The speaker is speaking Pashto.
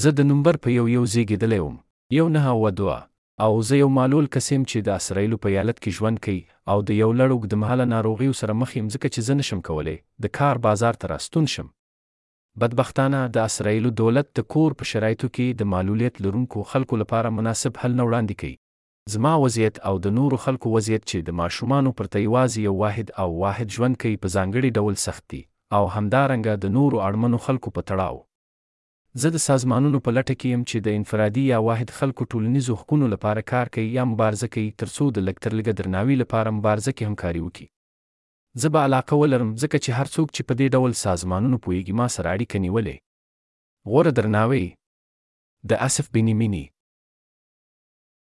زه د نومبر په یو یو زیږیدلی وم، یو نهه اوه دوه، او زه یو معلول کس یم چې د اسرایلو په ایالت کې ژوند کوي او د یو لړ اوږدمهاله ناروغیو سره مخ یم ځکه چې زه نشم کولی د کار بازار ته را ستون شم. بدبختانه د اسرایلو دولت د کور په شرایطو کې د معلولیت لرونکو خلکو لپاره مناسب حل نه وړاندې کوي. زما وضعیت او د نورو خلکو وضعیت چې د ماشومانو پرته یوازې یو واحد او واحد ژوند کوي په ځانګړي ډول سخت دي او همدارنګه د نورو اړمنو خلکو په تړاو. زه د سازمانونو په لټه کې یم چې د انفرادي یا واحد خلکو ټولنیزو حقونو لپاره کار کوي یا مبارزه کوي تر څو د لږترلږه درناوي لپاره مبارزه کې همکاري وکړي. زه به علاقه ولرم ځکه چې هر څوک چې په دې ډول سازمانونو پوهېږي ما سره اړیکه نیولې. غوره درناوی. د اصف بني میني.